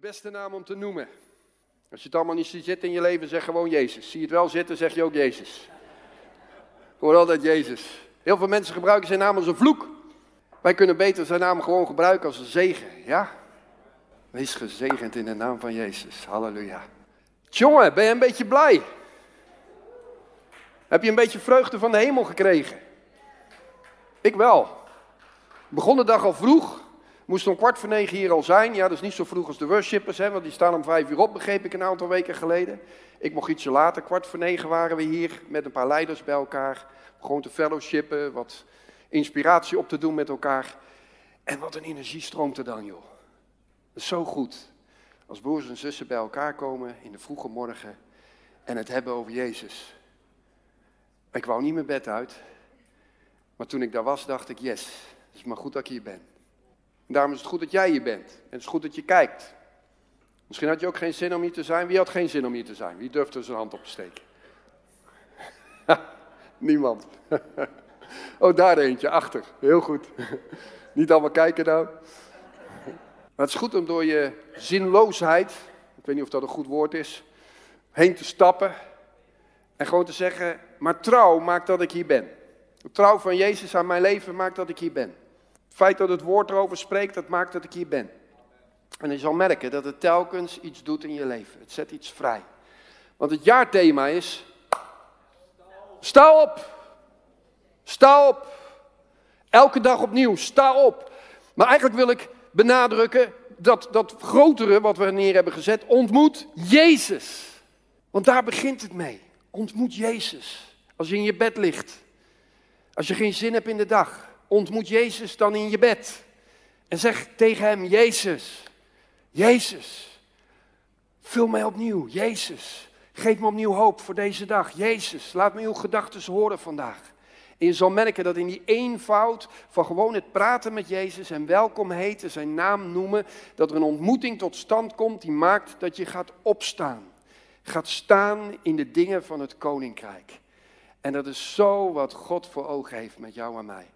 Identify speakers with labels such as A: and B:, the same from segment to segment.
A: beste naam om te noemen. Als je het allemaal niet ziet zitten in je leven, zeg gewoon Jezus. Zie je het wel zitten, zeg je ook Jezus. Hoor altijd Jezus. Heel veel mensen gebruiken zijn naam als een vloek. Wij kunnen beter zijn naam gewoon gebruiken als een zegen, ja? Wees gezegend in de naam van Jezus. Halleluja. Jongen, ben je een beetje blij? Heb je een beetje vreugde van de hemel gekregen? Ik wel. Begon de dag al vroeg. Moest om kwart voor negen hier al zijn. Ja, dat is niet zo vroeg als de worshippers, hè, want die staan om vijf uur op, begreep ik een aantal weken geleden. Ik mocht ietsje later, kwart voor negen waren we hier met een paar leiders bij elkaar. Gewoon te fellowshippen, wat inspiratie op te doen met elkaar. En wat een energie stroomt er dan, joh. Dat is zo goed. Als broers en zussen bij elkaar komen in de vroege morgen en het hebben over Jezus. Ik wou niet mijn bed uit, maar toen ik daar was, dacht ik, yes, het is maar goed dat ik hier ben. En daarom is het goed dat jij hier bent. En het is goed dat je kijkt. Misschien had je ook geen zin om hier te zijn. Wie had geen zin om hier te zijn? Wie durfde zijn hand op te steken? Niemand. oh, daar eentje, achter. Heel goed. Niet allemaal kijken nou. Maar het is goed om door je zinloosheid, ik weet niet of dat een goed woord is, heen te stappen. En gewoon te zeggen, maar trouw maakt dat ik hier ben. De trouw van Jezus aan mijn leven maakt dat ik hier ben. Het feit dat het woord erover spreekt, dat maakt dat ik hier ben. En je zal merken dat het telkens iets doet in je leven. Het zet iets vrij. Want het jaarthema is, sta op. Sta op. Elke dag opnieuw, sta op. Maar eigenlijk wil ik benadrukken dat dat grotere wat we neer hebben gezet, ontmoet Jezus. Want daar begint het mee. Ontmoet Jezus. Als je in je bed ligt. Als je geen zin hebt in de dag. Ontmoet Jezus dan in je bed. En zeg tegen hem, Jezus, Jezus, vul mij opnieuw. Jezus, geef me opnieuw hoop voor deze dag. Jezus, laat me uw gedachten horen vandaag. En je zal merken dat in die eenvoud van gewoon het praten met Jezus en welkom heten, zijn naam noemen, dat er een ontmoeting tot stand komt die maakt dat je gaat opstaan. Gaat staan in de dingen van het koninkrijk. En dat is zo wat God voor ogen heeft met jou en mij.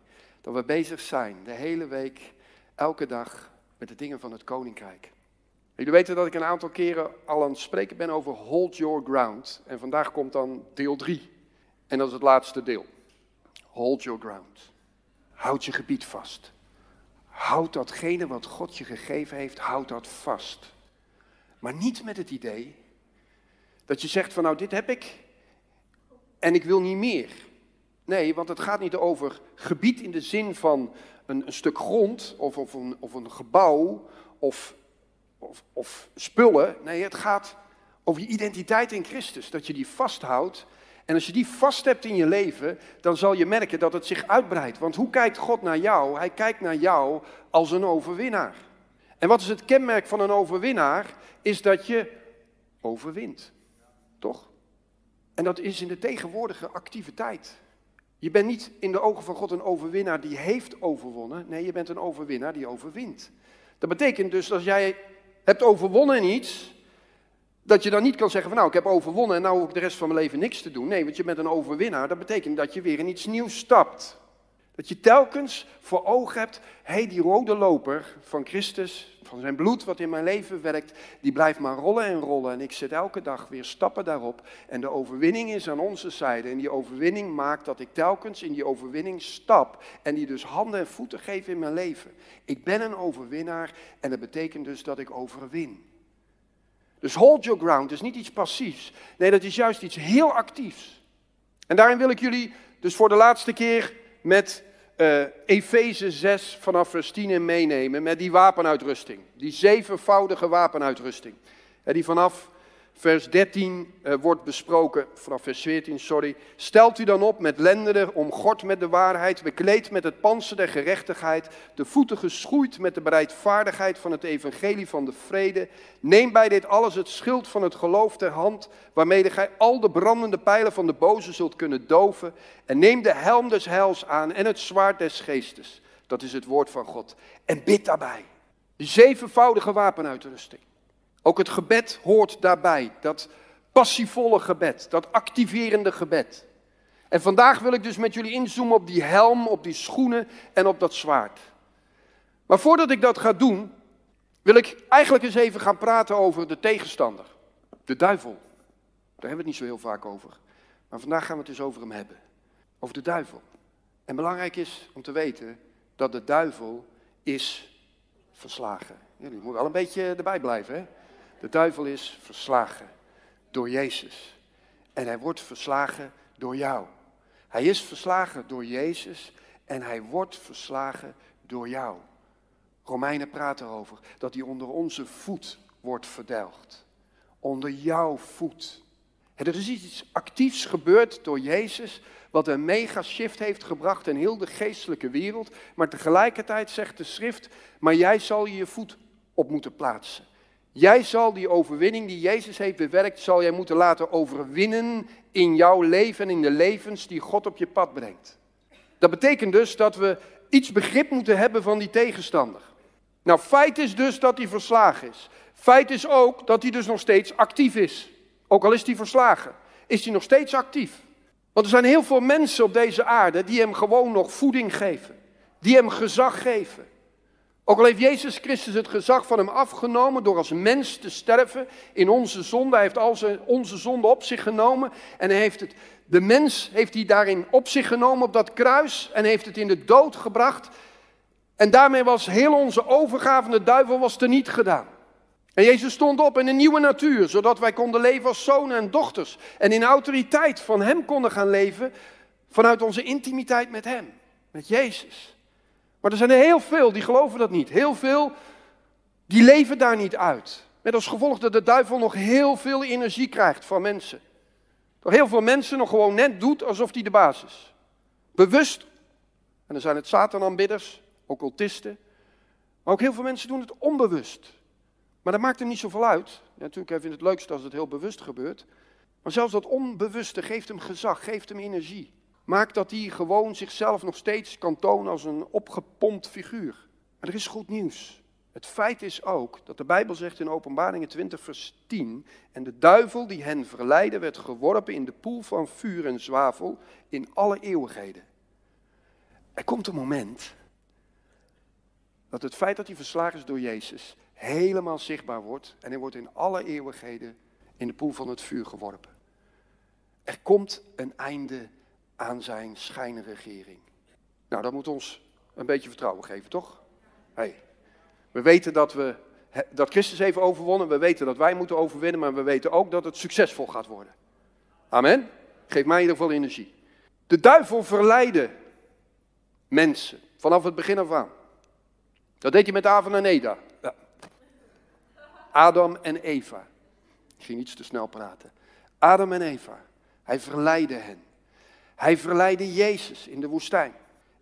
A: Dat we bezig zijn de hele week, elke dag, met de dingen van het koninkrijk. Jullie weten dat ik een aantal keren al aan het spreken ben over hold your ground. En vandaag komt dan deel 3. En dat is het laatste deel. Hold your ground. Houd je gebied vast. Houd datgene wat God je gegeven heeft, houd dat vast. Maar niet met het idee dat je zegt van nou dit heb ik en ik wil niet meer. Nee, want het gaat niet over gebied in de zin van een, een stuk grond of, of, een, of een gebouw of, of, of spullen. Nee, het gaat over je identiteit in Christus. Dat je die vasthoudt en als je die vast hebt in je leven, dan zal je merken dat het zich uitbreidt. Want hoe kijkt God naar jou? Hij kijkt naar jou als een overwinnaar. En wat is het kenmerk van een overwinnaar? Is dat je overwint. Toch? En dat is in de tegenwoordige activiteit. Je bent niet in de ogen van God een overwinnaar die heeft overwonnen. Nee, je bent een overwinnaar die overwint. Dat betekent dus dat als jij hebt overwonnen iets, dat je dan niet kan zeggen van nou, ik heb overwonnen en nou hoef ik de rest van mijn leven niks te doen. Nee, want je bent een overwinnaar. Dat betekent dat je weer in iets nieuws stapt. Dat je telkens voor ogen hebt, hé, hey, die rode loper van Christus, van zijn bloed wat in mijn leven werkt, die blijft maar rollen en rollen. En ik zet elke dag weer stappen daarop. En de overwinning is aan onze zijde. En die overwinning maakt dat ik telkens in die overwinning stap. En die dus handen en voeten geef in mijn leven. Ik ben een overwinnaar en dat betekent dus dat ik overwin. Dus hold your ground is niet iets passiefs. Nee, dat is juist iets heel actiefs. En daarin wil ik jullie dus voor de laatste keer met uh, Efeze 6 vanaf vers 10 meenemen. Met die wapenuitrusting. Die zevenvoudige wapenuitrusting. die vanaf vers 13 uh, wordt besproken, vanaf vers 14, sorry. Stelt u dan op met lendenen omgord met de waarheid, bekleed met het panzer der gerechtigheid, de voeten geschoeid met de bereidvaardigheid van het evangelie van de vrede. Neem bij dit alles het schild van het geloof ter hand, waarmee gij al de brandende pijlen van de boze zult kunnen doven. En neem de helm des heils aan en het zwaard des geestes. Dat is het woord van God. En bid daarbij. Zevenvoudige wapenuitrusting. Ook het gebed hoort daarbij, dat passievolle gebed, dat activerende gebed. En vandaag wil ik dus met jullie inzoomen op die helm, op die schoenen en op dat zwaard. Maar voordat ik dat ga doen, wil ik eigenlijk eens even gaan praten over de tegenstander, de duivel. Daar hebben we het niet zo heel vaak over. Maar vandaag gaan we het eens over hem hebben. Over de duivel. En belangrijk is om te weten dat de duivel is verslagen. Jullie moeten wel een beetje erbij blijven. Hè? De duivel is verslagen door Jezus. En hij wordt verslagen door jou. Hij is verslagen door Jezus en hij wordt verslagen door jou. Romeinen praat erover dat hij onder onze voet wordt verdelgd. Onder jouw voet. Er is iets actiefs gebeurd door Jezus, wat een mega shift heeft gebracht in heel de geestelijke wereld. Maar tegelijkertijd zegt de schrift, maar jij zal je je voet op moeten plaatsen. Jij zal die overwinning die Jezus heeft bewerkt, zal jij moeten laten overwinnen in jouw leven en in de levens die God op je pad brengt. Dat betekent dus dat we iets begrip moeten hebben van die tegenstander. Nou, feit is dus dat hij verslagen is. Feit is ook dat hij dus nog steeds actief is. Ook al is hij verslagen, is hij nog steeds actief. Want er zijn heel veel mensen op deze aarde die hem gewoon nog voeding geven. Die hem gezag geven. Ook al heeft Jezus Christus het gezag van hem afgenomen door als mens te sterven in onze zonde. Hij heeft al onze zonde op zich genomen en heeft het, de mens heeft hij daarin op zich genomen op dat kruis en heeft het in de dood gebracht. En daarmee was heel onze overgave de duivel was niet gedaan. En Jezus stond op in een nieuwe natuur, zodat wij konden leven als zonen en dochters. En in autoriteit van Hem konden gaan leven vanuit onze intimiteit met Hem, met Jezus. Maar er zijn er heel veel die geloven dat niet. Heel veel die leven daar niet uit. Met als gevolg dat de duivel nog heel veel energie krijgt van mensen. Dat heel veel mensen nog gewoon net doet alsof hij de baas is. Bewust. En dan zijn het satanaanbidders, occultisten. Maar ook heel veel mensen doen het onbewust. Maar dat maakt hem niet zoveel uit. Natuurlijk, hij vindt het leukst als het heel bewust gebeurt. Maar zelfs dat onbewuste geeft hem gezag, geeft hem energie. Maakt dat hij gewoon zichzelf nog steeds kan tonen als een opgepompt figuur. Maar er is goed nieuws. Het feit is ook dat de Bijbel zegt in Openbaringen 20, vers 10: En de duivel die hen verleidde, werd geworpen in de poel van vuur en zwavel in alle eeuwigheden. Er komt een moment dat het feit dat hij verslagen is door Jezus helemaal zichtbaar wordt en hij wordt in alle eeuwigheden in de poel van het vuur geworpen. Er komt een einde aan zijn schijnregering. Nou, dat moet ons een beetje vertrouwen geven, toch? Hey. We weten dat, we, dat Christus heeft overwonnen, we weten dat wij moeten overwinnen, maar we weten ook dat het succesvol gaat worden. Amen? Geef mij in ieder geval energie. De duivel verleidde mensen vanaf het begin af aan. Dat deed hij met Avan en Eda. Ja. Adam en Eva. Ik ging iets te snel praten. Adam en Eva. Hij verleidde hen. Hij verleidde Jezus in de woestijn.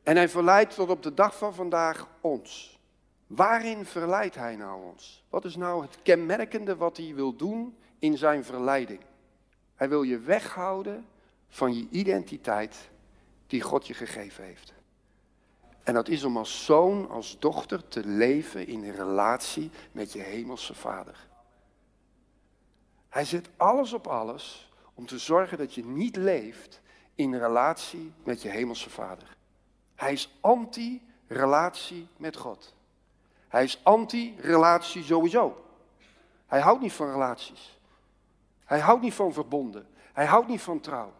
A: En hij verleidt tot op de dag van vandaag ons. Waarin verleidt hij nou ons? Wat is nou het kenmerkende wat hij wil doen in zijn verleiding? Hij wil je weghouden van je identiteit die God je gegeven heeft. En dat is om als zoon, als dochter te leven in relatie met je hemelse vader. Hij zet alles op alles om te zorgen dat je niet leeft in relatie met je hemelse vader. Hij is anti-relatie met God. Hij is anti-relatie sowieso. Hij houdt niet van relaties. Hij houdt niet van verbonden. Hij houdt niet van trouw.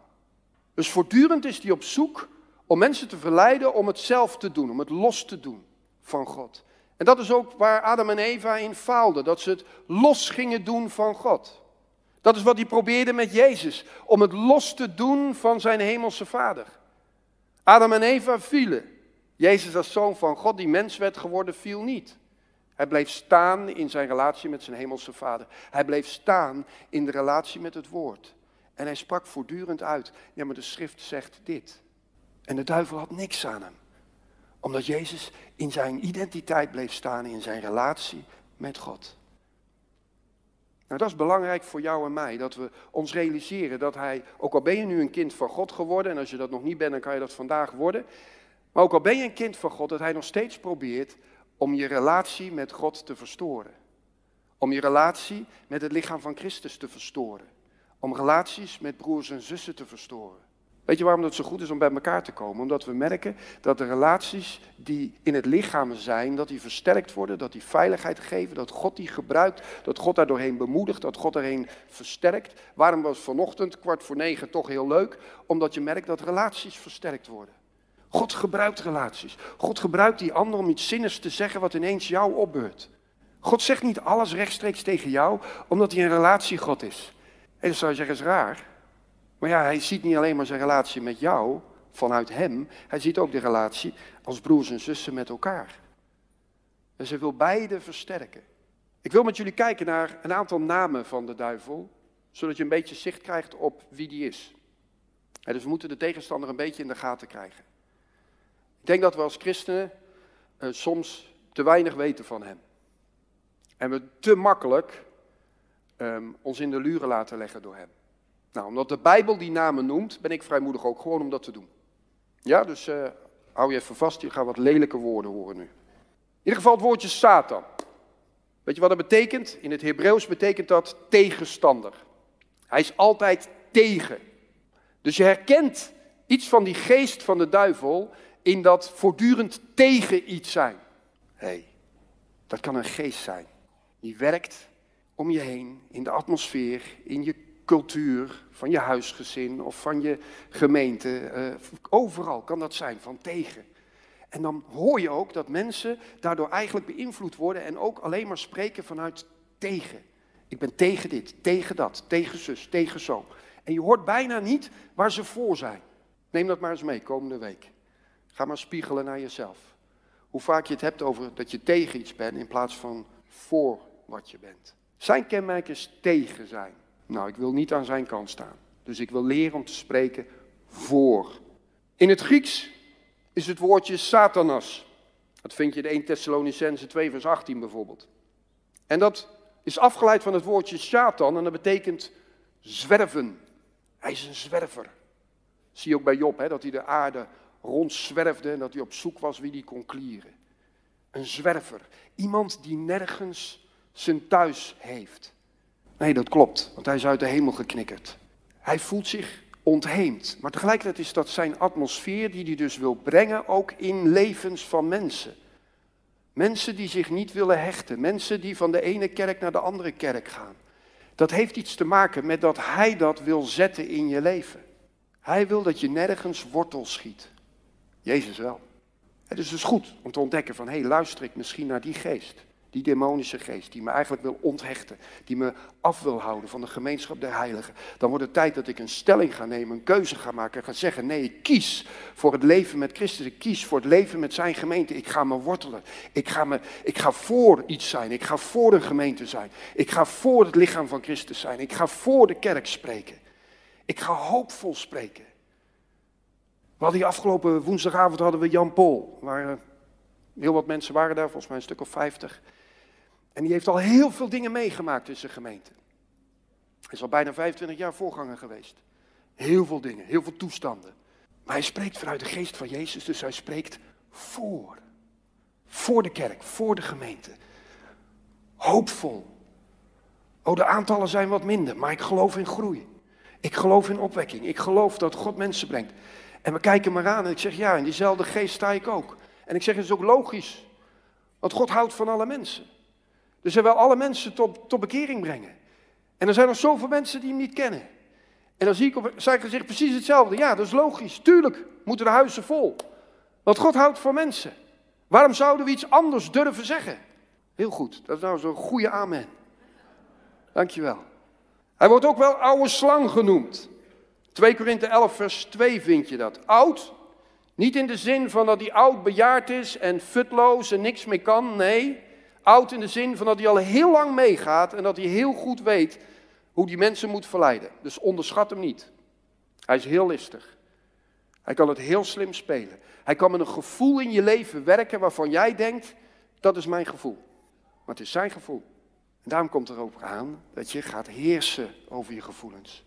A: Dus voortdurend is hij op zoek om mensen te verleiden om het zelf te doen, om het los te doen van God. En dat is ook waar Adam en Eva in faalden, dat ze het los gingen doen van God. Dat is wat hij probeerde met Jezus, om het los te doen van zijn hemelse vader. Adam en Eva vielen. Jezus als zoon van God, die mens werd geworden, viel niet. Hij bleef staan in zijn relatie met zijn hemelse vader. Hij bleef staan in de relatie met het woord. En hij sprak voortdurend uit. Ja, maar de schrift zegt dit. En de duivel had niks aan hem. Omdat Jezus in zijn identiteit bleef staan, in zijn relatie met God. Nou, dat is belangrijk voor jou en mij, dat we ons realiseren dat hij, ook al ben je nu een kind van God geworden, en als je dat nog niet bent, dan kan je dat vandaag worden, maar ook al ben je een kind van God, dat hij nog steeds probeert om je relatie met God te verstoren. Om je relatie met het lichaam van Christus te verstoren. Om relaties met broers en zussen te verstoren. Weet je waarom het zo goed is om bij elkaar te komen? Omdat we merken dat de relaties die in het lichaam zijn, dat die versterkt worden, dat die veiligheid geven, dat God die gebruikt, dat God daar doorheen bemoedigt, dat God daarheen versterkt. Waarom was vanochtend kwart voor negen toch heel leuk? Omdat je merkt dat relaties versterkt worden. God gebruikt relaties. God gebruikt die ander om iets zinnigs te zeggen wat ineens jou opbeurt. God zegt niet alles rechtstreeks tegen jou, omdat hij een relatiegod is. En dan zou je zeggen, is raar. Maar ja, hij ziet niet alleen maar zijn relatie met jou, vanuit hem. Hij ziet ook de relatie als broers en zussen met elkaar. En ze wil beide versterken. Ik wil met jullie kijken naar een aantal namen van de duivel, zodat je een beetje zicht krijgt op wie die is. dus we moeten de tegenstander een beetje in de gaten krijgen. Ik denk dat we als christenen uh, soms te weinig weten van hem. En we te makkelijk um, ons in de luren laten leggen door hem. Nou, omdat de Bijbel die namen noemt, ben ik vrijmoedig ook gewoon om dat te doen. Ja, dus uh, hou je even vast, je gaat wat lelijke woorden horen nu. In ieder geval het woordje Satan. Weet je wat dat betekent? In het Hebreeuws betekent dat tegenstander. Hij is altijd tegen. Dus je herkent iets van die geest van de duivel in dat voortdurend tegen iets zijn. Hé, hey, dat kan een geest zijn. Die werkt om je heen, in de atmosfeer, in je cultuur, van je huisgezin of van je gemeente. Uh, overal kan dat zijn, van tegen. En dan hoor je ook dat mensen daardoor eigenlijk beïnvloed worden en ook alleen maar spreken vanuit tegen. Ik ben tegen dit, tegen dat, tegen zus, tegen zo. En je hoort bijna niet waar ze voor zijn. Neem dat maar eens mee komende week. Ga maar spiegelen naar jezelf. Hoe vaak je het hebt over dat je tegen iets bent in plaats van voor wat je bent. Zijn kenmerk tegen zijn. Nou, ik wil niet aan zijn kant staan. Dus ik wil leren om te spreken voor. In het Grieks is het woordje satanas. Dat vind je in 1 Thessalonicense 2 vers 18 bijvoorbeeld. En dat is afgeleid van het woordje Satan en dat betekent zwerven. Hij is een zwerver. Zie je ook bij Job, hè, dat hij de aarde rondzwerfde en dat hij op zoek was wie die kon klieren. Een zwerver. Iemand die nergens zijn thuis heeft. Nee, dat klopt, want hij is uit de hemel geknikkerd. Hij voelt zich ontheemd. Maar tegelijkertijd is dat zijn atmosfeer die hij dus wil brengen ook in levens van mensen. Mensen die zich niet willen hechten. Mensen die van de ene kerk naar de andere kerk gaan. Dat heeft iets te maken met dat hij dat wil zetten in je leven. Hij wil dat je nergens wortel schiet. Jezus wel. Het is dus goed om te ontdekken van, hé, hey, luister ik misschien naar die geest. Die demonische geest die me eigenlijk wil onthechten, die me af wil houden van de gemeenschap der heiligen. Dan wordt het tijd dat ik een stelling ga nemen, een keuze ga maken en ga zeggen, nee, ik kies voor het leven met Christus. Ik kies voor het leven met zijn gemeente. Ik ga me wortelen. Ik ga, me, ik ga voor iets zijn. Ik ga voor een gemeente zijn. Ik ga voor het lichaam van Christus zijn. Ik ga voor de kerk spreken. Ik ga hoopvol spreken. We hadden die afgelopen woensdagavond hadden we Jan Pol. Waar heel wat mensen waren daar, volgens mij een stuk of vijftig. En die heeft al heel veel dingen meegemaakt in zijn gemeente. Hij is al bijna 25 jaar voorganger geweest. Heel veel dingen, heel veel toestanden. Maar hij spreekt vanuit de geest van Jezus, dus hij spreekt voor. Voor de kerk, voor de gemeente. Hoopvol. Oh, de aantallen zijn wat minder, maar ik geloof in groei. Ik geloof in opwekking. Ik geloof dat God mensen brengt. En we kijken maar aan en ik zeg, ja, in diezelfde geest sta ik ook. En ik zeg, het is ook logisch. Want God houdt van alle mensen. Dus hij wil alle mensen tot, tot bekering brengen. En er zijn nog zoveel mensen die hem niet kennen. En dan zie ik op zijn gezicht precies hetzelfde. Ja, dat is logisch. Tuurlijk moeten de huizen vol. Want God houdt van mensen. Waarom zouden we iets anders durven zeggen? Heel goed, dat is nou zo'n goede amen. Dankjewel. Hij wordt ook wel oude slang genoemd. 2 Korinthe 11 vers 2 vind je dat. Oud, niet in de zin van dat hij oud bejaard is en futloos en niks meer kan. Nee, Oud in de zin van dat hij al heel lang meegaat en dat hij heel goed weet hoe die mensen moet verleiden. Dus onderschat hem niet. Hij is heel listig. Hij kan het heel slim spelen. Hij kan met een gevoel in je leven werken waarvan jij denkt, dat is mijn gevoel. Maar het is zijn gevoel. En daarom komt er ook aan dat je gaat heersen over je gevoelens.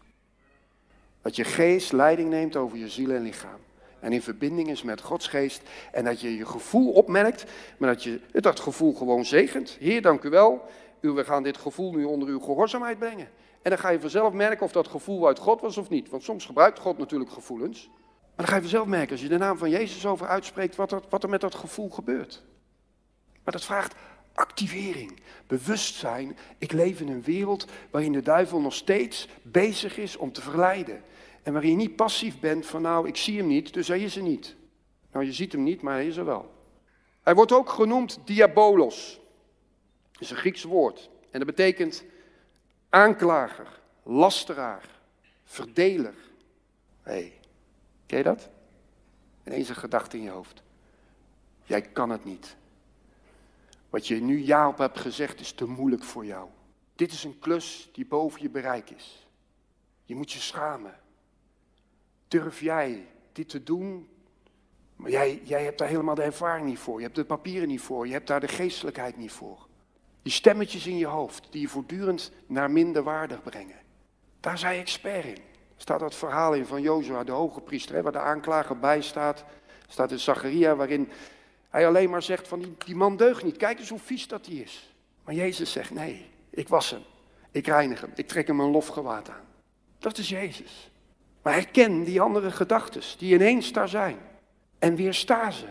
A: Dat je geest leiding neemt over je ziel en lichaam en in verbinding is met Gods geest. En dat je je gevoel opmerkt, maar dat je dat gevoel gewoon zegent. Heer, dank u wel. we gaan dit gevoel nu onder uw gehoorzaamheid brengen. En dan ga je vanzelf merken of dat gevoel uit God was of niet. Want soms gebruikt God natuurlijk gevoelens. Maar dan ga je vanzelf merken, als je de naam van Jezus over uitspreekt, wat er, wat er met dat gevoel gebeurt. Maar dat vraagt activering, bewustzijn. Ik leef in een wereld waarin de duivel nog steeds bezig is om te verleiden. En waarin je niet passief bent van nou, ik zie hem niet, dus hij is er niet. Nou, je ziet hem niet, maar hij is er wel. Hij wordt ook genoemd diabolos. Dat is een Grieks woord. En dat betekent aanklager, lasteraar, verdeler. Hé, hey, ken je dat? Ineens een gedachte in je hoofd. Jij kan het niet. Wat je nu ja op hebt gezegd is te moeilijk voor jou. Dit is een klus die boven je bereik is. Je moet je schamen. Durf jij dit te doen? Maar jij, jij hebt daar helemaal de ervaring niet voor. Je hebt de papieren niet voor. Je hebt daar de geestelijkheid niet voor. Die stemmetjes in je hoofd die je voortdurend naar minder waardig brengen. Daar zijn expert in. Staat dat verhaal in van Jozua, de hoge priester, hè, waar de aanklager bij staat. Staat in Zacharia, waarin hij alleen maar zegt van die, die man deugt niet. Kijk eens hoe vies dat hij is. Maar Jezus zegt nee, ik was hem. Ik reinig hem. Ik trek hem een lofgewaad aan. Dat is Jezus. Maar herken die andere gedachten die ineens daar zijn. En weersta ze.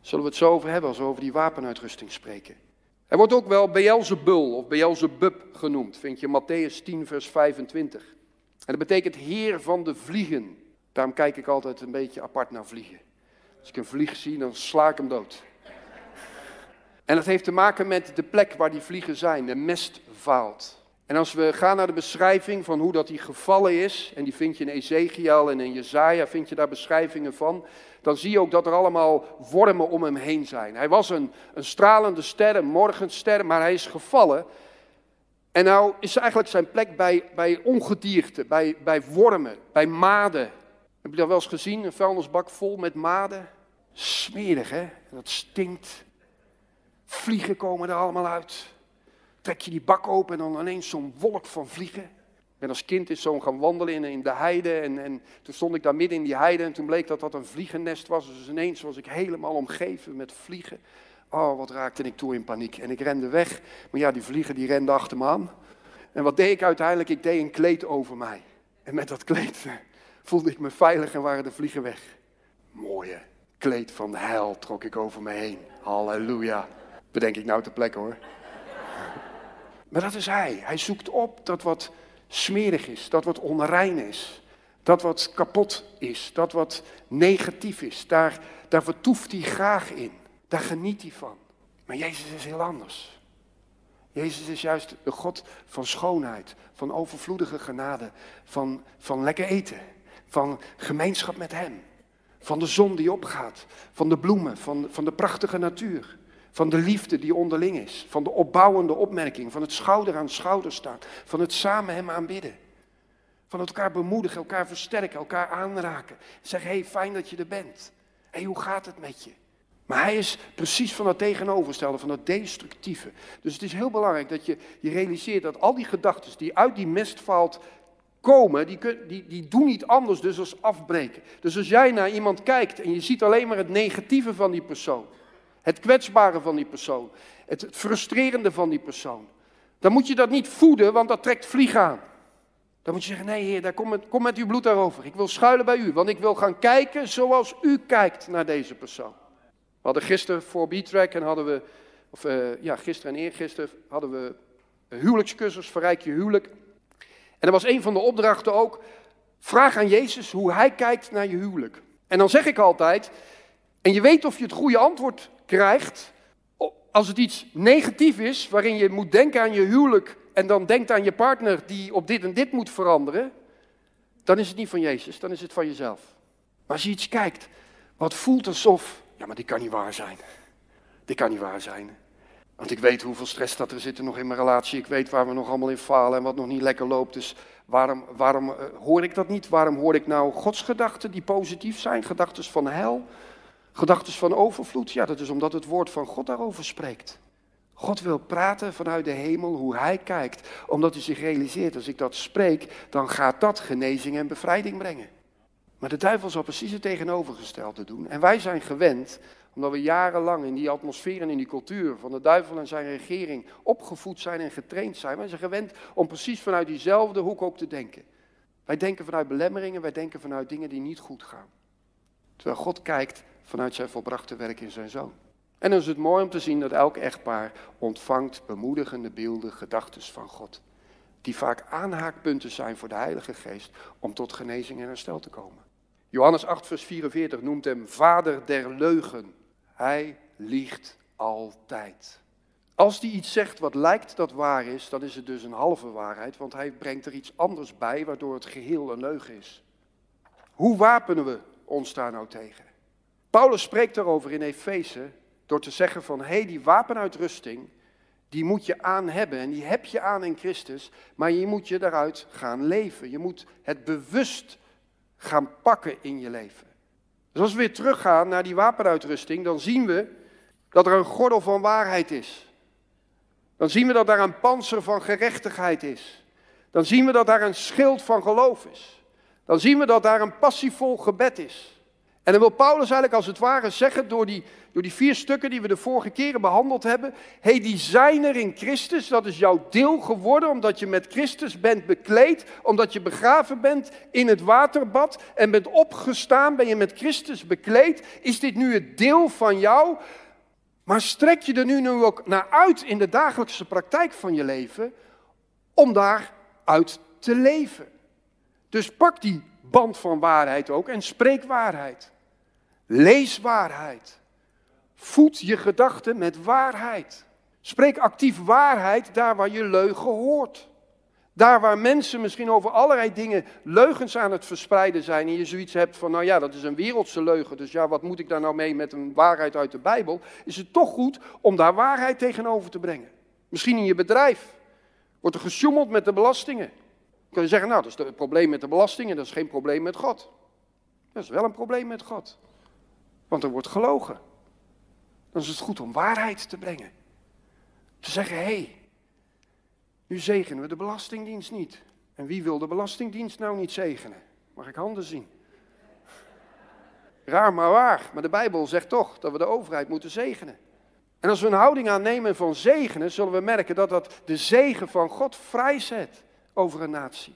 A: Zullen we het zo over hebben als we over die wapenuitrusting spreken. Hij wordt ook wel Beelzebul of Beelzebub genoemd. Vind je Matthäus 10 vers 25. En dat betekent heer van de vliegen. Daarom kijk ik altijd een beetje apart naar vliegen. Als ik een vlieg zie, dan sla ik hem dood. En dat heeft te maken met de plek waar die vliegen zijn, de mestvaalt. En als we gaan naar de beschrijving van hoe dat die gevallen is, en die vind je in Ezekiel en in Jezaja, vind je daar beschrijvingen van, dan zie je ook dat er allemaal wormen om hem heen zijn. Hij was een, een stralende ster, een morgenster, maar hij is gevallen. En nou is eigenlijk zijn plek bij, bij ongedierte, bij, bij wormen, bij maden. Heb je dat wel eens gezien? Een vuilnisbak vol met maden? Smerig, hè? Dat stinkt. Vliegen komen er allemaal uit. Trek je die bak open en dan ineens zo'n wolk van vliegen. Ik ben als kind eens zo gaan wandelen in, de heide. En, en, toen stond ik daar midden in die heide. En toen bleek dat dat een vliegennest was. Dus ineens was ik helemaal omgeven met vliegen. Oh, wat raakte ik toe in paniek. En ik rende weg. Maar ja, die vliegen die renden achter me aan. En wat deed ik uiteindelijk? Ik deed een kleed over mij. En met dat kleed voelde ik me veilig en waren de vliegen weg. Mooie kleed van heil trok ik over me heen. Halleluja. Bedenk ik nou ter plekke hoor. Maar dat is hij. Hij zoekt op dat wat smerig is, dat wat onrein is, dat wat kapot is, dat wat negatief is. Daar, daar vertoeft hij graag in. Daar geniet hij van. Maar Jezus is heel anders. Jezus is juist de God van schoonheid, van overvloedige genade, van, van lekker eten, van gemeenschap met Hem, van de zon die opgaat, van de bloemen, van, van de prachtige natuur. Van de liefde die onderling is. Van de opbouwende opmerking. Van het schouder aan schouder staan. Van het samen hem aanbidden. Van elkaar bemoedigen, elkaar versterken, elkaar aanraken. Zeg, hé, hey, fijn dat je er bent. Hé, hey, hoe gaat het met je? Maar hij is precies van dat tegenovergestelde, van dat destructieve. Dus het is heel belangrijk dat je je realiseert dat al die gedachten die uit die mestvaalt komen, die, die, die doen niet anders dus als afbreken. Dus als jij naar iemand kijkt en je ziet alleen maar het negatieve van die persoon, het kwetsbare van die persoon. Het frustrerende van die persoon. Dan moet je dat niet voeden, want dat trekt vlieg aan. Dan moet je zeggen, nee heer, daar kom, met, kom met uw bloed daarover. Ik wil schuilen bij u, want ik wil gaan kijken zoals u kijkt naar deze persoon. We hadden gisteren voor B-Track en hadden we, of uh, ja, gisteren en eergisteren hadden we een huwelijkscursus, verrijk je huwelijk. En er was een van de opdrachten ook, vraag aan Jezus hoe hij kijkt naar je huwelijk. En dan zeg ik altijd, en je weet of je het goede antwoord krijgt, als het iets negatief is, waarin je moet denken aan je huwelijk en dan denkt aan je partner die op dit en dit moet veranderen, dan is het niet van Jezus, dan is het van jezelf. Maar als je iets kijkt wat voelt alsof, ja maar dit kan niet waar zijn. Dit kan niet waar zijn. Want ik weet hoeveel stress dat er zit nog in mijn relatie. Ik weet waar we nog allemaal in falen en wat nog niet lekker loopt. Dus waarom, waarom uh, hoor ik dat niet? Waarom hoor ik nou Gods gedachten die positief zijn? Gedachten van hel? Gedachten van overvloed, ja, dat is omdat het woord van God daarover spreekt. God wil praten vanuit de hemel hoe hij kijkt, omdat hij zich realiseert, als ik dat spreek, dan gaat dat genezing en bevrijding brengen. Maar de duivel zal precies het tegenovergestelde doen. En wij zijn gewend Omdat we jarenlang in die atmosfeer en in die cultuur van de duivel en zijn regering opgevoed zijn en getraind zijn. Wij zijn gewend om precies vanuit diezelfde hoek ook te denken. Wij denken vanuit belemmeringen, wij denken vanuit dingen die niet goed gaan. Terwijl God kijkt vanuit zijn volbrachte werk in zijn zoon. En dan is het mooi om te zien dat elk echtpaar ontvangt bemoedigende beelden, gedachten van God. Die vaak aanhaakpunten zijn voor de Heilige Geest om tot genezing en herstel te komen. Johannes 8, vers 44 noemt hem vader der leugen. Hij liegt altijd. Als hij iets zegt wat lijkt dat waar is, dan is het dus een halve waarheid, want hij brengt er iets anders bij, waardoor het geheel een leugen is. Hoe wapenen we ons daar nou tegen? Paulus spreekt daarover in Efeze door te zeggen van, hé, hey, die wapenuitrusting, die moet je aan hebben en die heb je aan in Christus, maar je moet je daaruit gaan leven. Je moet het bewust gaan pakken in je leven. Dus als we weer teruggaan naar die wapenuitrusting, dan zien we dat er een gordel van waarheid is. Dan zien we dat daar een panzer van gerechtigheid is. Dan zien we dat daar een schild van geloof is. Dan zien we dat daar een passievol gebed is. En dan wil Paulus eigenlijk als het ware zeggen door die, door die vier stukken die we de vorige keren behandeld hebben. Hé, hey, die zijn er in Christus, dat is jouw deel geworden omdat je met Christus bent bekleed. Omdat je begraven bent in het waterbad en bent opgestaan, ben je met Christus bekleed. Is dit nu het deel van jou? Maar strek je er nu, nu ook naar uit in de dagelijkse praktijk van je leven om daaruit te leven. Dus pak die band van waarheid ook en spreek waarheid. Lees waarheid. Voed je gedachten met waarheid. Spreek actief waarheid daar waar je leugen hoort. Daar waar mensen misschien over allerlei dingen leugens aan het verspreiden zijn en je zoiets hebt van, nou ja, dat is een wereldse leugen, dus ja, wat moet ik daar nou mee met een waarheid uit de Bijbel? Is het toch goed om daar waarheid tegenover te brengen? Misschien in je bedrijf wordt er gesjoemeld met de belastingen. Dan kun je zeggen, nou, dat is het probleem met de belastingen, dat is geen probleem met God. Dat is wel een probleem met God. Want er wordt gelogen. Dan is het goed om waarheid te brengen. Te zeggen, hé, hey, nu zegenen we de Belastingdienst niet. En wie wil de Belastingdienst nou niet zegenen? Mag ik handen zien? Raar maar waar, maar de Bijbel zegt toch dat we de overheid moeten zegenen. En als we een houding aannemen van zegenen, zullen we merken dat dat de zegen van God vrijzet over een natie.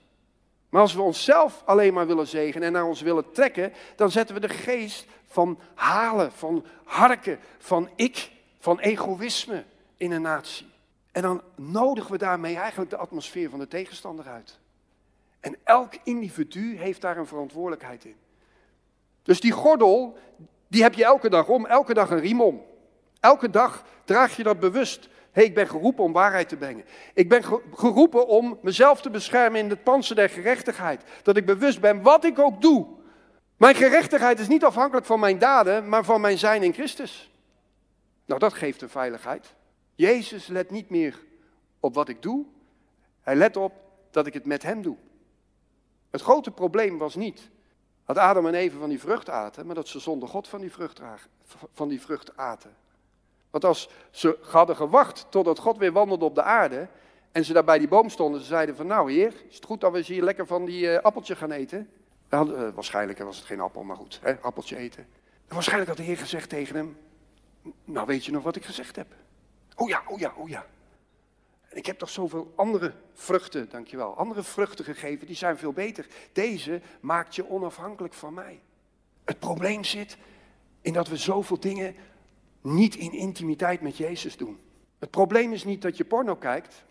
A: Maar als we onszelf alleen maar willen zegenen en naar ons willen trekken, dan zetten we de geest van halen, van harken, van ik, van egoïsme in een natie. En dan nodigen we daarmee eigenlijk de atmosfeer van de tegenstander uit. En elk individu heeft daar een verantwoordelijkheid in. Dus die gordel, die heb je elke dag om, elke dag een riem om. Elke dag draag je dat bewust hey, ik ben geroepen om waarheid te brengen. Ik ben geroepen om mezelf te beschermen in het panzer der gerechtigheid. Dat ik bewust ben wat ik ook doe. Mijn gerechtigheid is niet afhankelijk van mijn daden, maar van mijn zijn in Christus. Nou, dat geeft een veiligheid. Jezus let niet meer op wat ik doe. Hij let op dat ik het met hem doe. Het grote probleem was niet dat Adam en Eva van die vrucht aten, maar dat ze zonder God van die vrucht, van die vrucht aten. Want als ze hadden gewacht totdat God weer wandelde op de aarde en ze daar bij die boom stonden, ze zeiden van nou heer, is het goed dat we hier lekker van die uh, appeltje gaan eten? Uh, waarschijnlijk was het geen appel, maar goed, hè, appeltje eten. En waarschijnlijk had de heer gezegd tegen hem, nou weet je nog wat ik gezegd heb? Oh ja, oh ja, oh ja. En ik heb toch zoveel andere vruchten, dankjewel, andere vruchten gegeven, die zijn veel beter. Deze maakt je onafhankelijk van mij. Het probleem zit in dat we zoveel dingen niet in intimiteit met Jezus doen. Het probleem is niet dat je porno kijkt,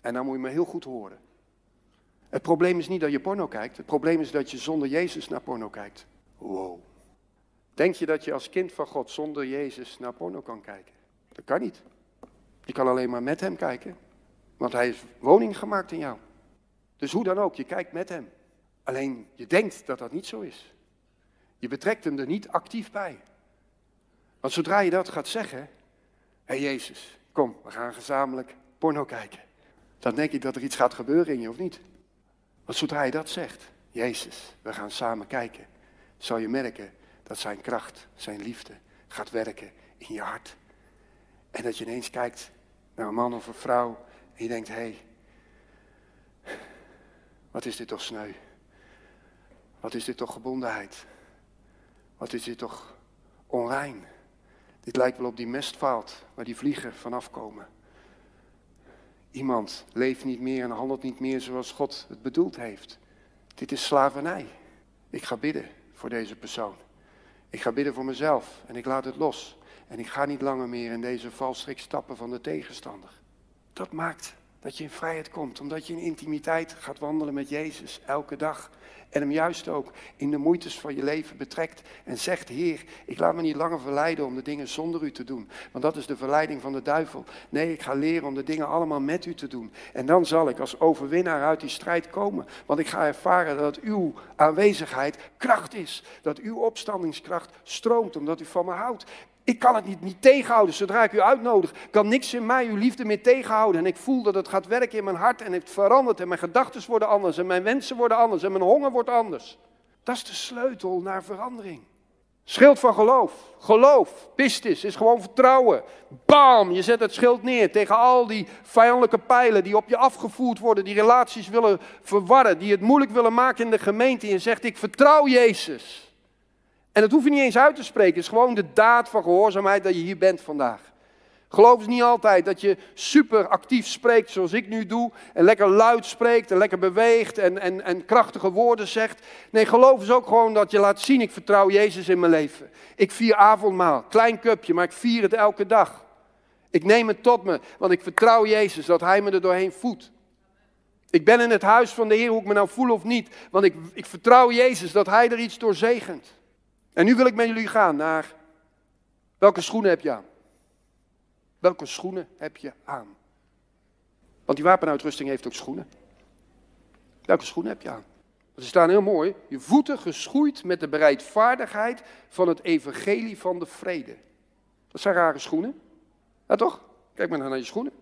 A: en dan moet je me heel goed horen. Het probleem is niet dat je porno kijkt, het probleem is dat je zonder Jezus naar porno kijkt. Wow. Denk je dat je als kind van God zonder Jezus naar porno kan kijken? Dat kan niet. Je kan alleen maar met Hem kijken, want Hij is woning gemaakt in jou. Dus hoe dan ook, je kijkt met Hem. Alleen je denkt dat dat niet zo is. Je betrekt Hem er niet actief bij. Want zodra je dat gaat zeggen, hé hey Jezus, kom, we gaan gezamenlijk porno kijken. Dan denk ik dat er iets gaat gebeuren in je, of niet? Want zodra je dat zegt, Jezus, we gaan samen kijken, zal je merken dat zijn kracht, zijn liefde gaat werken in je hart. En dat je ineens kijkt naar een man of een vrouw en je denkt, hé, hey, wat is dit toch sneu? Wat is dit toch gebondenheid? Wat is dit toch onrein? Dit lijkt wel op die mestvaalt waar die vliegen vanaf komen. Iemand leeft niet meer en handelt niet meer zoals God het bedoeld heeft. Dit is slavernij. Ik ga bidden voor deze persoon. Ik ga bidden voor mezelf en ik laat het los. En ik ga niet langer meer in deze valstrik stappen van de tegenstander. Dat maakt dat je in vrijheid komt, omdat je in intimiteit gaat wandelen met Jezus elke dag. En hem juist ook in de moeites van je leven betrekt en zegt, Heer, ik laat me niet langer verleiden om de dingen zonder u te doen. Want dat is de verleiding van de duivel. Nee, ik ga leren om de dingen allemaal met u te doen. En dan zal ik als overwinnaar uit die strijd komen. Want ik ga ervaren dat uw aanwezigheid kracht is. Dat uw opstandingskracht stroomt omdat u van me houdt. Ik kan het niet, niet tegenhouden. Zodra ik u uitnodig, kan niks in mij uw liefde meer tegenhouden. En ik voel dat het gaat werken in mijn hart en heeft veranderd. En mijn gedachten worden anders. En mijn wensen worden anders. En mijn honger wordt anders. Dat is de sleutel naar verandering. Schild van geloof. Geloof, pistis, is gewoon vertrouwen. Bam, je zet het schild neer tegen al die vijandelijke pijlen die op je afgevoerd worden, die relaties willen verwarren, die het moeilijk willen maken in de gemeente. En je zegt, ik vertrouw Jezus. En dat hoef je niet eens uit te spreken. Het is gewoon de daad van gehoorzaamheid dat je hier bent vandaag. Geloof is niet altijd dat je super actief spreekt zoals ik nu doe. En lekker luid spreekt en lekker beweegt en, en, en krachtige woorden zegt. Nee, geloof is ook gewoon dat je laat zien, ik vertrouw Jezus in mijn leven. Ik vier avondmaal, klein cupje, maar ik vier het elke dag. Ik neem het tot me, want ik vertrouw Jezus dat Hij me er doorheen voedt. Ik ben in het huis van de Heer, hoe ik me nou voel of niet. Want ik, ik vertrouw Jezus dat Hij er iets door zegent. En nu wil ik met jullie gaan naar welke schoenen heb je aan? Welke schoenen heb je aan? Want die wapenuitrusting heeft ook schoenen. Welke schoenen heb je aan? Ze staan heel mooi. Je voeten geschoeid met de bereidvaardigheid van het evangelie van de vrede. Dat zijn rare schoenen. Ja toch? Kijk maar naar je schoenen.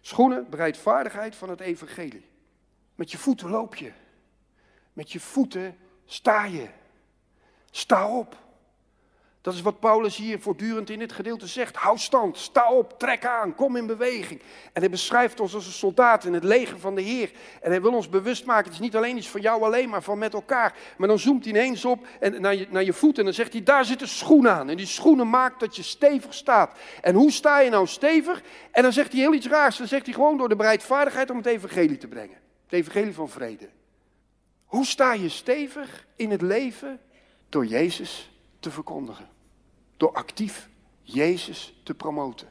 A: Schoenen, bereidvaardigheid van het evangelie. Met je voeten loop je. Met je voeten sta je. Sta op. Dat is wat Paulus hier voortdurend in dit gedeelte zegt. Hou stand, sta op, trek aan, kom in beweging. En hij beschrijft ons als een soldaat in het leger van de Heer. En hij wil ons bewust maken, het is niet alleen iets van jou alleen, maar van met elkaar. Maar dan zoomt hij ineens op en naar, je, naar je voeten en dan zegt hij, daar zit een schoen aan. En die schoenen maakt dat je stevig staat. En hoe sta je nou stevig? En dan zegt hij heel iets raars. Dan zegt hij gewoon door de bereidvaardigheid om het evangelie te brengen. Het evangelie van vrede. Hoe sta je stevig in het leven door Jezus te verkondigen. Door actief Jezus te promoten.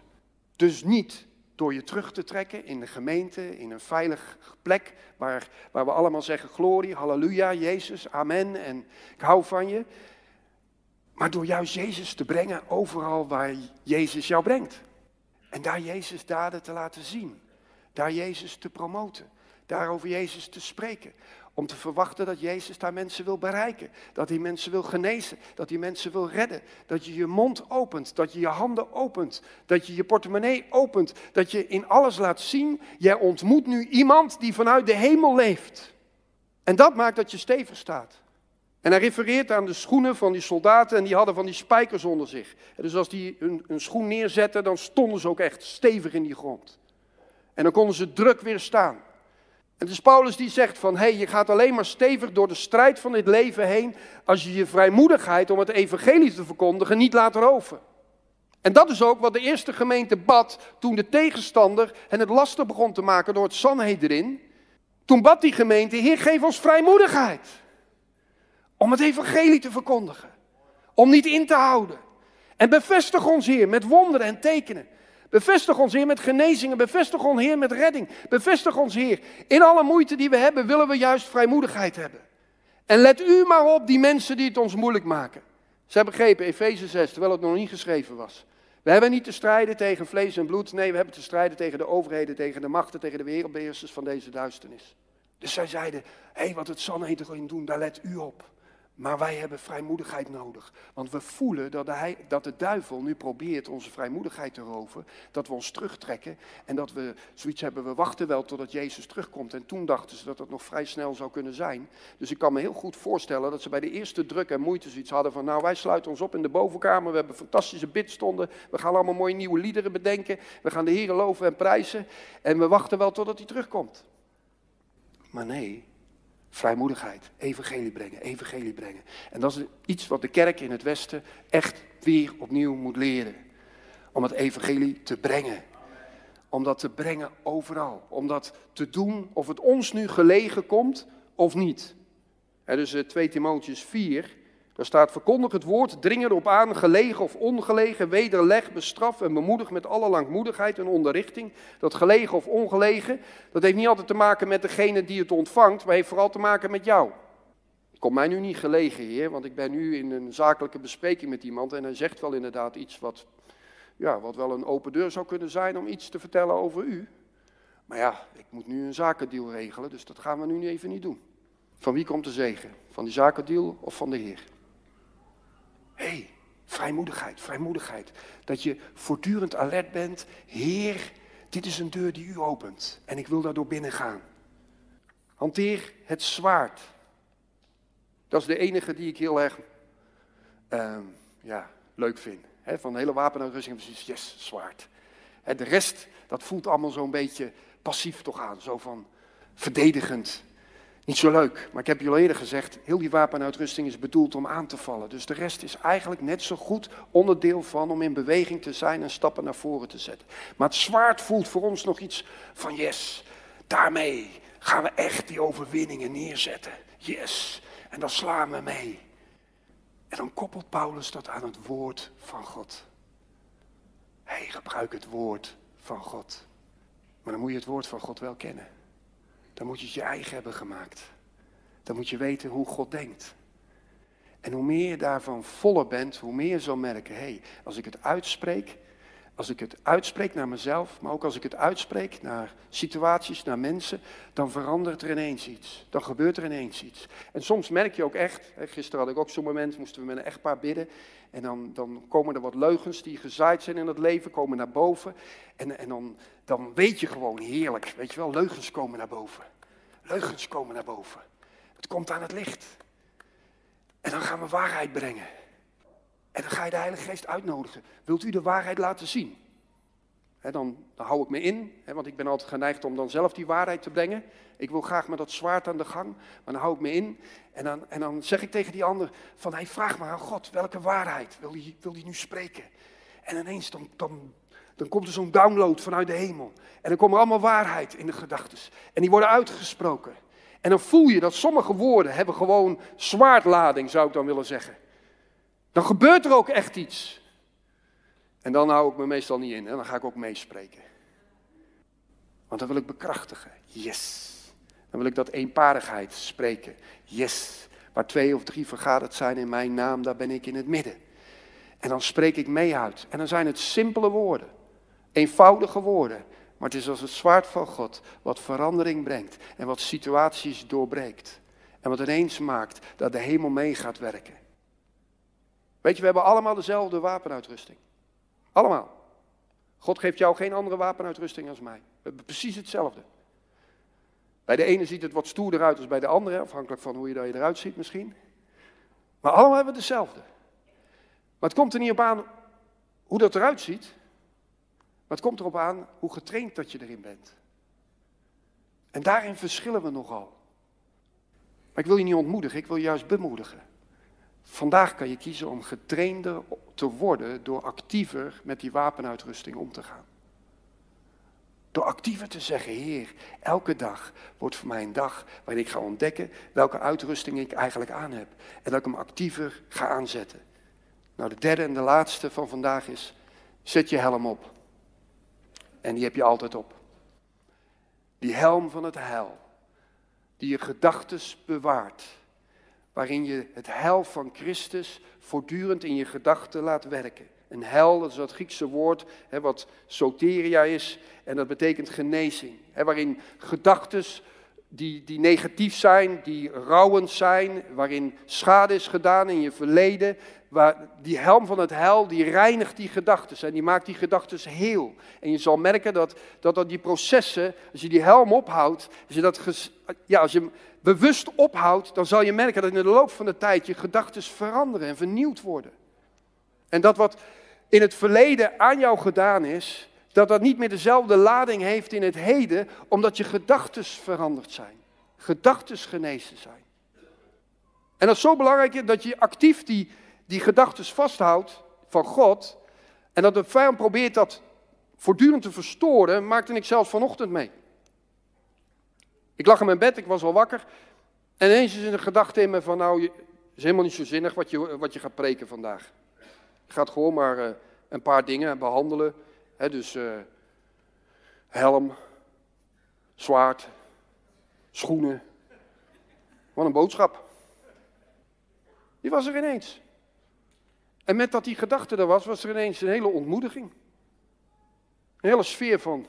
A: Dus niet door je terug te trekken in de gemeente, in een veilige plek waar, waar we allemaal zeggen glorie, halleluja, Jezus, amen en ik hou van je. Maar door juist Jezus te brengen overal waar Jezus jou brengt. En daar Jezus daden te laten zien. Daar Jezus te promoten. Daar over Jezus te spreken. Om te verwachten dat Jezus daar mensen wil bereiken. Dat hij mensen wil genezen. Dat hij mensen wil redden. Dat je je mond opent. Dat je je handen opent. Dat je je portemonnee opent. Dat je in alles laat zien. Jij ontmoet nu iemand die vanuit de hemel leeft. En dat maakt dat je stevig staat. En hij refereert aan de schoenen van die soldaten en die hadden van die spijkers onder zich. dus als die een, een schoen neerzetten, dan stonden ze ook echt stevig in die grond. En dan konden ze druk weer staan. En het is Paulus die zegt van, hé, hey, je gaat alleen maar stevig door de strijd van dit leven heen als je je vrijmoedigheid om het evangelie te verkondigen niet laat roven. En dat is ook wat de eerste gemeente bad toen de tegenstander hen het lastig begon te maken door het Sanhedrin. Toen bad die gemeente, Heer, geef ons vrijmoedigheid om het evangelie te verkondigen. Om niet in te houden. En bevestig ons, Heer, met wonderen en tekenen. Bevestig ons, Heer, met genezingen. Bevestig ons, Heer, met redding. Bevestig ons, Heer. In alle moeite die we hebben, willen we juist vrijmoedigheid hebben. En let u maar op die mensen die het ons moeilijk maken. Ze hebben begrepen, Efeze 6, terwijl het nog niet geschreven was. We hebben niet te strijden tegen vlees en bloed. Nee, we hebben te strijden tegen de overheden, tegen de machten, tegen de wereldbeheersers van deze duisternis. Dus zij zeiden, hé, hey, wat het Sanhedrin doen, daar let u op. Maar wij hebben vrijmoedigheid nodig. Want we voelen dat de, dat de duivel nu probeert onze vrijmoedigheid te roven. Dat we ons terugtrekken. En dat we zoiets hebben, we wachten wel totdat Jezus terugkomt. En toen dachten ze dat dat nog vrij snel zou kunnen zijn. Dus ik kan me heel goed voorstellen dat ze bij de eerste druk en moeite zoiets hadden van... Nou, wij sluiten ons op in de bovenkamer. We hebben fantastische bidstonden. We gaan allemaal mooie nieuwe liederen bedenken. We gaan de Heer loven en prijzen. En we wachten wel totdat hij terugkomt. Maar nee, Vrijmoedigheid, evangelie brengen, evangelie brengen. En dat is iets wat de kerk in het Westen echt weer opnieuw moet leren. Om het evangelie te brengen. Om dat te brengen overal. Om dat te doen of het ons nu gelegen komt of niet. Dus 2 eh, Timotheus 4, daar staat verkondig het woord, dring erop aan, gelegen of ongelegen, wederleg, bestraf en bemoedig met alle langmoedigheid en onderrichting. Dat gelegen of ongelegen, dat heeft niet altijd te maken met degene die het ontvangt, maar heeft vooral te maken met jou. Komt mij nu niet gelegen, heer, want ik ben nu in een zakelijke bespreking met iemand en hij zegt wel inderdaad iets wat, ja, wat wel een open deur zou kunnen zijn om iets te vertellen over u. Maar ja, ik moet nu een zakendeal regelen, dus dat gaan we nu even niet doen. Van wie komt de zegen? Van die zakendeal of van de Heer? Hey, vrijmoedigheid, vrijmoedigheid. Dat je voortdurend alert bent. Heer, dit is een deur die u opent en ik wil daardoor binnen gaan. Hanteer het zwaard. Dat is de enige die ik heel erg ehm, ja, leuk vind. van de hele wapenuitrusting precies, yes, zwaard. de rest, dat voelt allemaal zo'n beetje passief toch aan. Zo van verdedigend. Niet zo leuk, maar ik heb al eerder gezegd, heel die wapenuitrusting is bedoeld om aan te vallen. Dus de rest is eigenlijk net zo goed onderdeel van om in beweging te zijn en stappen naar voren te zetten. Maar het zwaard voelt voor ons nog iets van yes, daarmee gaan we echt die overwinningen neerzetten. Yes, en dan slaan we mee. En dan koppelt Paulus dat aan het woord van God. Hij gebruikt het woord van God. Maar dan moet je het woord van God wel kennen. Dan moet je het je eigen hebben gemaakt. Dan moet je weten hoe God denkt. En hoe meer je daarvan voller bent, hoe meer je zal merken, hé, hey, als ik het uitspreek, als ik het uitspreek naar mezelf, maar ook als ik het uitspreek naar situaties, naar mensen, dan verandert er ineens iets. Dan gebeurt er ineens iets. En soms merk je ook echt, gisteren had ik ook zo'n moment, moesten we met een echtpaar bidden. En dan, dan komen er wat leugens die gezaaid zijn in het leven, komen naar boven. En, en dan, dan weet je gewoon heerlijk, weet je wel, leugens komen naar boven. Leugens komen naar boven. Het komt aan het licht. En dan gaan we waarheid brengen. En dan ga je de Heilige Geest uitnodigen. Wilt u de waarheid laten zien? dan, hou ik me in, want ik ben altijd geneigd om dan zelf die waarheid te brengen. Ik wil graag met dat zwaard aan de gang, maar dan hou ik me in. En dan, en dan zeg ik tegen die ander van, hij vraagt maar aan God, welke waarheid wil hij wil die nu spreken? En ineens dan, dan, dan komt er zo'n download vanuit de hemel. En dan komt er allemaal waarheid in de gedachten. En die worden uitgesproken. En dan voel je dat sommige woorden hebben gewoon zwaardlading, zou ik dan willen zeggen. Dan gebeurt er ook echt iets. En dan hou ik me meestal niet in en dan ga ik ook meespreken. Want dan wil ik bekrachtigen. Yes. Dan wil ik dat eenparigheid spreken. Yes. Waar twee of drie vergaderd zijn in mijn naam, daar ben ik in het midden. En dan spreek ik mee uit. En dan zijn het simpele woorden. Eenvoudige woorden. Maar het is als het zwaard van God wat verandering brengt en wat situaties doorbreekt. En wat ineens maakt dat de hemel mee gaat werken. Weet je, we hebben allemaal dezelfde wapenuitrusting. Allemaal. God geeft jou geen andere wapenuitrusting als mij. We hebben precies hetzelfde. Bij de ene ziet het wat stoerder uit dan bij de andere, afhankelijk van hoe je eruit ziet misschien. Maar allemaal hebben we hetzelfde. Maar het komt er niet op aan hoe dat eruit ziet. Maar het komt erop aan hoe getraind dat je erin bent. En daarin verschillen we nogal. Maar ik wil je niet ontmoedigen, ik wil je juist bemoedigen. Vandaag kan je kiezen om getrainder te worden door actiever met die wapenuitrusting om te gaan. Door actiever te zeggen, Heer, elke dag wordt voor mij een dag waarin ik ga ontdekken welke uitrusting ik eigenlijk aan heb. En dat ik hem actiever ga aanzetten. Nou, de derde en de laatste van vandaag is, zet je helm op. En die heb je altijd op. Die helm van het heil, die je gedachtes bewaart waarin je het heil van Christus voortdurend in je gedachten laat werken. Een hel, dat is dat Griekse woord, hè, wat soteria is, en dat betekent genezing. Hè, waarin gedachten die, die negatief zijn, die rouwend zijn, waarin schade is gedaan in je verleden, waar die helm van het heil, die reinigt die gedachten en die maakt die gedachten heel. En je zal merken dat, dat, dat die processen, als je die helm ophoudt, als je, dat ja, als je hem bewust ophoudt, dan zal je merken dat in de loop van de tijd je gedachten veranderen en vernieuwd worden. En dat wat in het verleden aan jou gedaan is, dat dat niet meer dezelfde lading heeft in het heden, omdat je gedachten veranderd zijn. Gedachten genezen zijn. En dat is zo belangrijk dat je actief die, die gedachten vasthoudt van God, En dat de vijand probeert dat voortdurend te verstoren, maakte ik zelfs vanochtend mee. Ik lag in mijn bed, ik was al wakker. En ineens is er een gedachte in me van, nou, het is helemaal niet zo zinnig wat je, wat je gaat preken vandaag. Je gaat gewoon maar uh, een paar dingen behandelen. Dus uh, helm, zwaard, schoenen. Wat een boodschap. Die was er ineens. En met dat die gedachte er was, was er ineens een hele ontmoediging. Een hele sfeer van,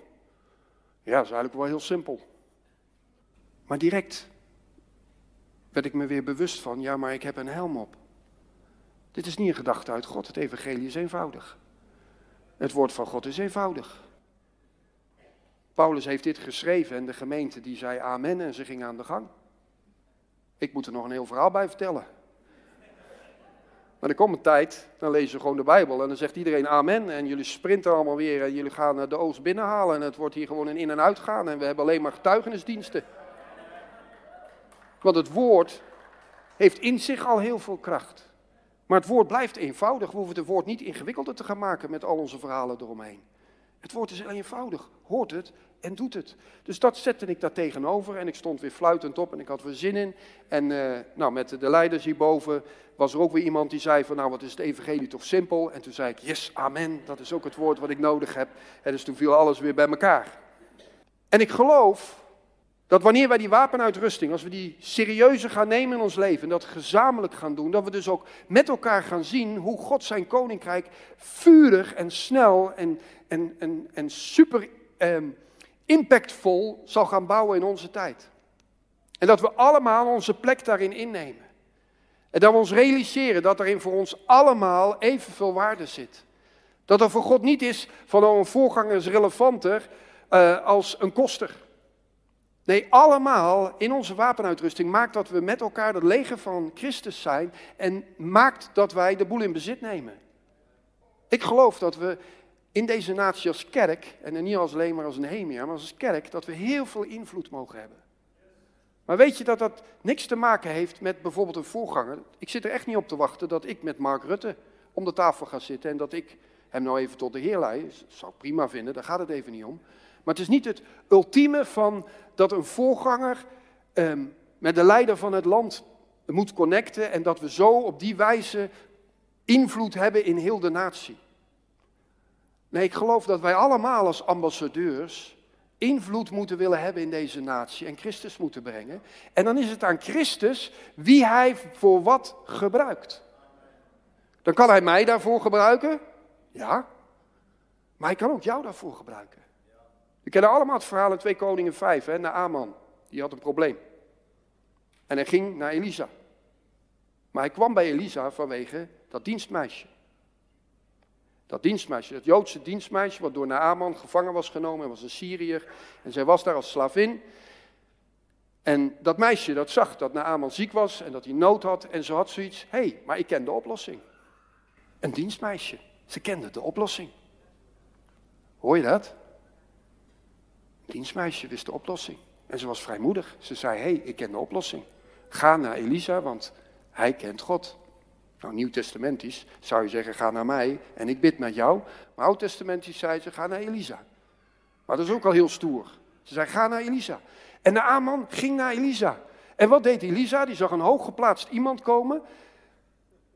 A: ja, dat is eigenlijk wel heel simpel. Maar direct werd ik me weer bewust van, ja, maar ik heb een helm op. Dit is niet een gedachte uit God, het evangelie is eenvoudig. Het woord van God is eenvoudig. Paulus heeft dit geschreven en de gemeente die zei amen en ze ging aan de gang. Ik moet er nog een heel verhaal bij vertellen. Maar er komt een tijd, dan lezen ze gewoon de Bijbel en dan zegt iedereen amen. En jullie sprinten allemaal weer en jullie gaan de oost binnenhalen. En het wordt hier gewoon een in- en uitgaan en we hebben alleen maar getuigenisdiensten. Want het woord heeft in zich al heel veel kracht. Maar het woord blijft eenvoudig. We hoeven het woord niet ingewikkelder te gaan maken met al onze verhalen eromheen. Het woord is eenvoudig. Hoort het en doet het. Dus dat zette ik daar tegenover en ik stond weer fluitend op en ik had er zin in. En uh, nou, met de leiders hierboven was er ook weer iemand die zei van nou wat is het evangelie toch simpel. En toen zei ik yes, amen, dat is ook het woord wat ik nodig heb. En dus toen viel alles weer bij elkaar. En ik geloof dat wanneer wij die wapenuitrusting, als we die serieuzer gaan nemen in ons leven en dat gezamenlijk gaan doen, dat we dus ook met elkaar gaan zien hoe God zijn koninkrijk vurig en snel en, en, en, en super eh, impactvol zal gaan bouwen in onze tijd. En dat we allemaal onze plek daarin innemen. En dat we ons realiseren dat erin voor ons allemaal evenveel waarde zit. Dat er voor God niet is van oh, een voorganger is relevanter uh, als een koster. Nee, allemaal in onze wapenuitrusting maakt dat we met elkaar het leger van Christus zijn en maakt dat wij de boel in bezit nemen. Ik geloof dat we in deze natie als kerk, en niet als alleen maar als Nehemia, maar als kerk, dat we heel veel invloed mogen hebben. Maar weet je dat dat niks te maken heeft met bijvoorbeeld een voorganger? Ik zit er echt niet op te wachten dat ik met Mark Rutte om de tafel ga zitten en dat ik hem nou even tot de Heer leid. Dat zou prima vinden, daar gaat het even niet om. Maar het is niet het ultieme van dat een voorganger ehm, met de leider van het land moet connecten en dat we zo op die wijze invloed hebben in heel de natie. Nee, ik geloof dat wij allemaal als ambassadeurs invloed moeten willen hebben in deze natie en Christus moeten brengen. En dan is het aan Christus wie hij voor wat gebruikt. Dan kan hij mij daarvoor gebruiken, ja, maar hij kan ook jou daarvoor gebruiken. Kennen allemaal het verhaal in 2 Koningen 5, hè, naar. Die had een probleem. En hij ging naar Elisa. Maar hij kwam bij Elisa vanwege dat dienstmeisje. Dat dienstmeisje, dat Joodse dienstmeisje, wat door Naaman gevangen was genomen, en was een Syriër. En zij was daar als slavin. En dat meisje, dat zag dat Naaman ziek was en dat hij nood had. En ze had zoiets, hé, hey, maar ik ken de oplossing. Een dienstmeisje, ze kende de oplossing. Hoor je dat? Dienstmeisje wist de oplossing. En ze was vrijmoedig. Ze zei, hé, hey, ik ken de oplossing. Ga naar Elisa, want hij kent God. Nou, nieuw-testamentisch zou je zeggen, ga naar mij en ik bid met jou. Maar oud-testamentisch zei ze, ga naar Elisa. Maar dat is ook al heel stoer. Ze zei, ga naar Elisa. En de Aman ging naar Elisa. En wat deed Elisa? Die zag een hooggeplaatst iemand komen.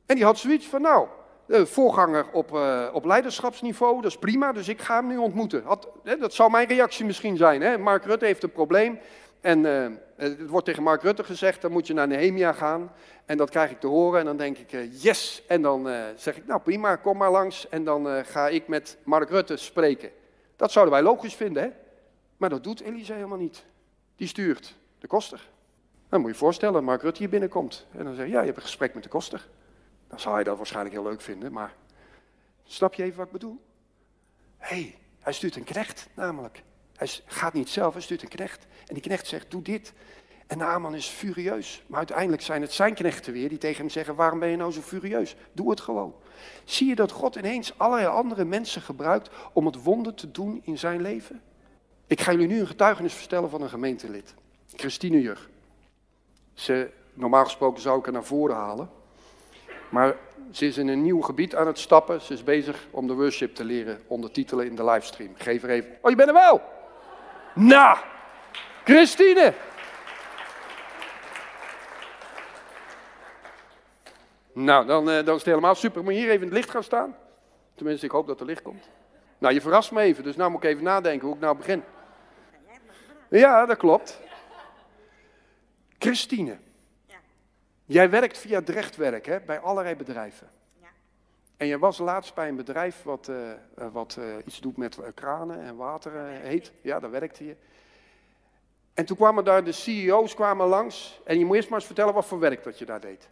A: En die had zoiets van, nou, de voorganger op, uh, op leiderschapsniveau, dat is prima, dus ik ga hem nu ontmoeten. Had, hè, dat zou mijn reactie misschien zijn. Hè? Mark Rutte heeft een probleem. En uh, het wordt tegen Mark Rutte gezegd, dan moet je naar Nehemia gaan. En dat krijg ik te horen en dan denk ik, yes. En dan zeg ik, nou prima, kom maar langs. En dan ga ik met Mark Rutte spreken. Dat zouden wij logisch vinden, hè? Maar dat doet Elise helemaal niet. Die stuurt de koster. Dan moet je je voorstellen, Mark Rutte hier binnenkomt. En dan zeg je, ja, je hebt een gesprek met de koster. Dan zal hij dat waarschijnlijk heel leuk vinden, maar snap je even wat ik bedoel? Hé, hey, hij stuurt een knecht namelijk. Hij gaat niet zelf, hij stuurt een knecht. En die knecht zegt, doe dit. En Naaman is furieus. Maar uiteindelijk zijn het zijn knechten weer die tegen hem zeggen, waarom ben je nou zo furieus? Doe het gewoon. Zie je dat God ineens allerlei andere mensen gebruikt om het wonder te doen in zijn leven? Ik ga jullie nu een getuigenis vertellen van een gemeentelid. Christine Jur. Ze, normaal gesproken zou ik haar naar voren halen. Maar ze is in een nieuw gebied aan het stappen. Ze is bezig om de worship te leren ondertitelen in de livestream. Geef er even. Oh, je bent er wel! Nou, Christine! Nou, dan, uh, dan is het helemaal super. Moet je hier even in het licht gaan staan? Tenminste, ik hoop dat er licht komt. Nou, je verrast me even, dus nou moet ik even nadenken hoe ik nou begin. Ja, dat klopt. Christine. Jij werkt via Drechtwerk hè, bij allerlei bedrijven. Ja. En je was laatst bij een bedrijf wat, uh, wat uh, iets doet met kranen en water heet. Ja, daar werkte je. En toen kwamen daar de CEO's kwamen langs. En je moet eerst maar eens vertellen wat voor werk dat je daar deed.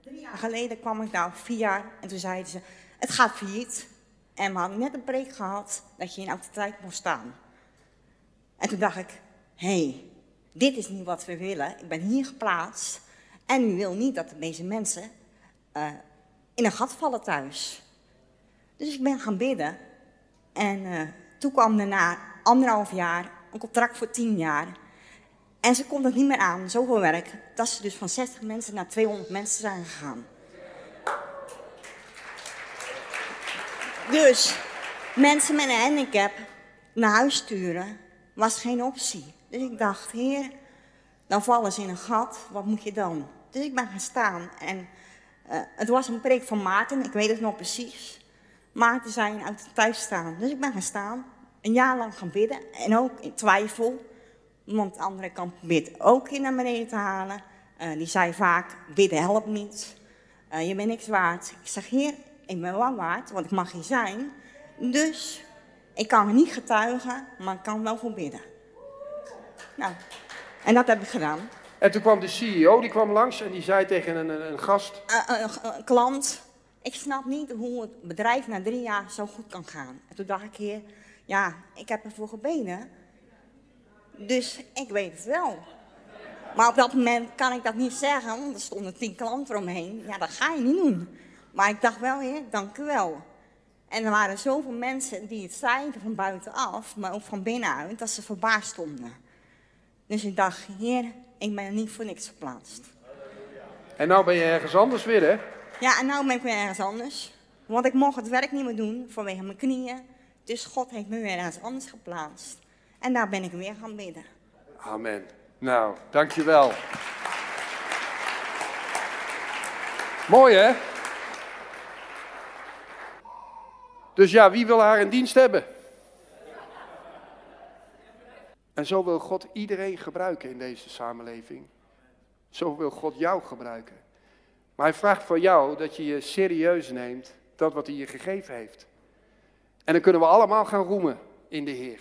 B: Drie jaar geleden kwam ik daar, vier jaar, en toen zeiden ze, het gaat failliet. En we hadden net een preek gehad dat je in autoriteit moest staan. En toen dacht ik, hé, hey, dit is niet wat we willen. Ik ben hier geplaatst. En u wil niet dat deze mensen uh, in een gat vallen thuis. Dus ik ben gaan bidden. En uh, toen kwam er na anderhalf jaar een contract voor tien jaar. En ze komt het niet meer aan, zoveel werk, dat ze dus van 60 mensen naar 200 mensen zijn gegaan. Dus mensen met een handicap naar huis sturen was geen optie. Dus ik dacht, heer, dan vallen ze in een gat, wat moet je dan? Dus ik ben gaan staan en uh, het was een preek van Maarten, ik weet het nog precies. Maarten zei uit thuis staan. Dus ik ben gaan staan, een jaar lang gaan bidden en ook in twijfel. Want de andere kant bid ook in naar beneden te halen. Uh, die zei vaak, bidden helpt niet. Uh, je bent niks waard. Ik zeg, heer, ik ben wel waard, want ik mag hier zijn. Dus ik kan niet getuigen, maar ik kan wel voor bidden. Nou, en dat heb ik gedaan.
A: En toen kwam de CEO, die kwam langs en die zei tegen een, een, een gast...
B: Uh, een klant, ik snap niet hoe het bedrijf na drie jaar zo goed kan gaan. En toen dacht ik, heer, ja, ik heb ervoor gebeden. Dus ik weet het wel. Maar op dat moment kan ik dat niet zeggen, want er stonden tien klanten omheen. Ja, dat ga je niet doen. Maar ik dacht wel, heer, dank u wel. En er waren zoveel mensen die het zeiden van buitenaf, maar ook van binnenuit, dat ze verbaasd stonden. Dus ik dacht, heer, ik ben niet voor niks geplaatst.
A: En nou ben je ergens anders weer, hè?
B: Ja, en nou ben ik weer ergens anders. Want ik mocht het werk niet meer doen vanwege mijn knieën. Dus God heeft me weer ergens anders geplaatst. En daar ben ik weer gaan bidden.
A: Amen. Nou, dankjewel. Mooi hè? Dus ja, wie wil haar in dienst hebben? En zo wil God iedereen gebruiken in deze samenleving. Zo wil God jou gebruiken. Maar hij vraagt van jou dat je je serieus neemt dat wat hij je gegeven heeft. En dan kunnen we allemaal gaan roemen in de Heer.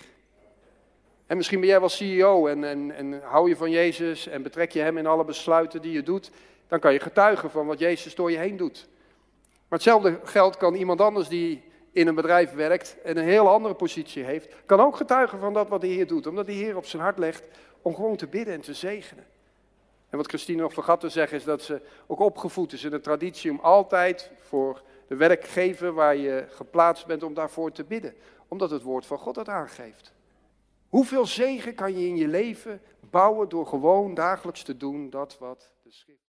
A: En misschien ben jij wel CEO en, en, en hou je van Jezus en betrek je Hem in alle besluiten die je doet. Dan kan je getuigen van wat Jezus door je heen doet. Maar hetzelfde geldt kan iemand anders die in een bedrijf werkt en een heel andere positie heeft, kan ook getuigen van dat wat de Heer doet. Omdat de Heer op zijn hart legt om gewoon te bidden en te zegenen. En wat Christine nog vergat te zeggen is dat ze ook opgevoed is in de traditie om altijd voor de werkgever waar je geplaatst bent om daarvoor te bidden. Omdat het woord van God dat aangeeft. Hoeveel zegen kan je in je leven bouwen door gewoon dagelijks te doen dat wat de schrift.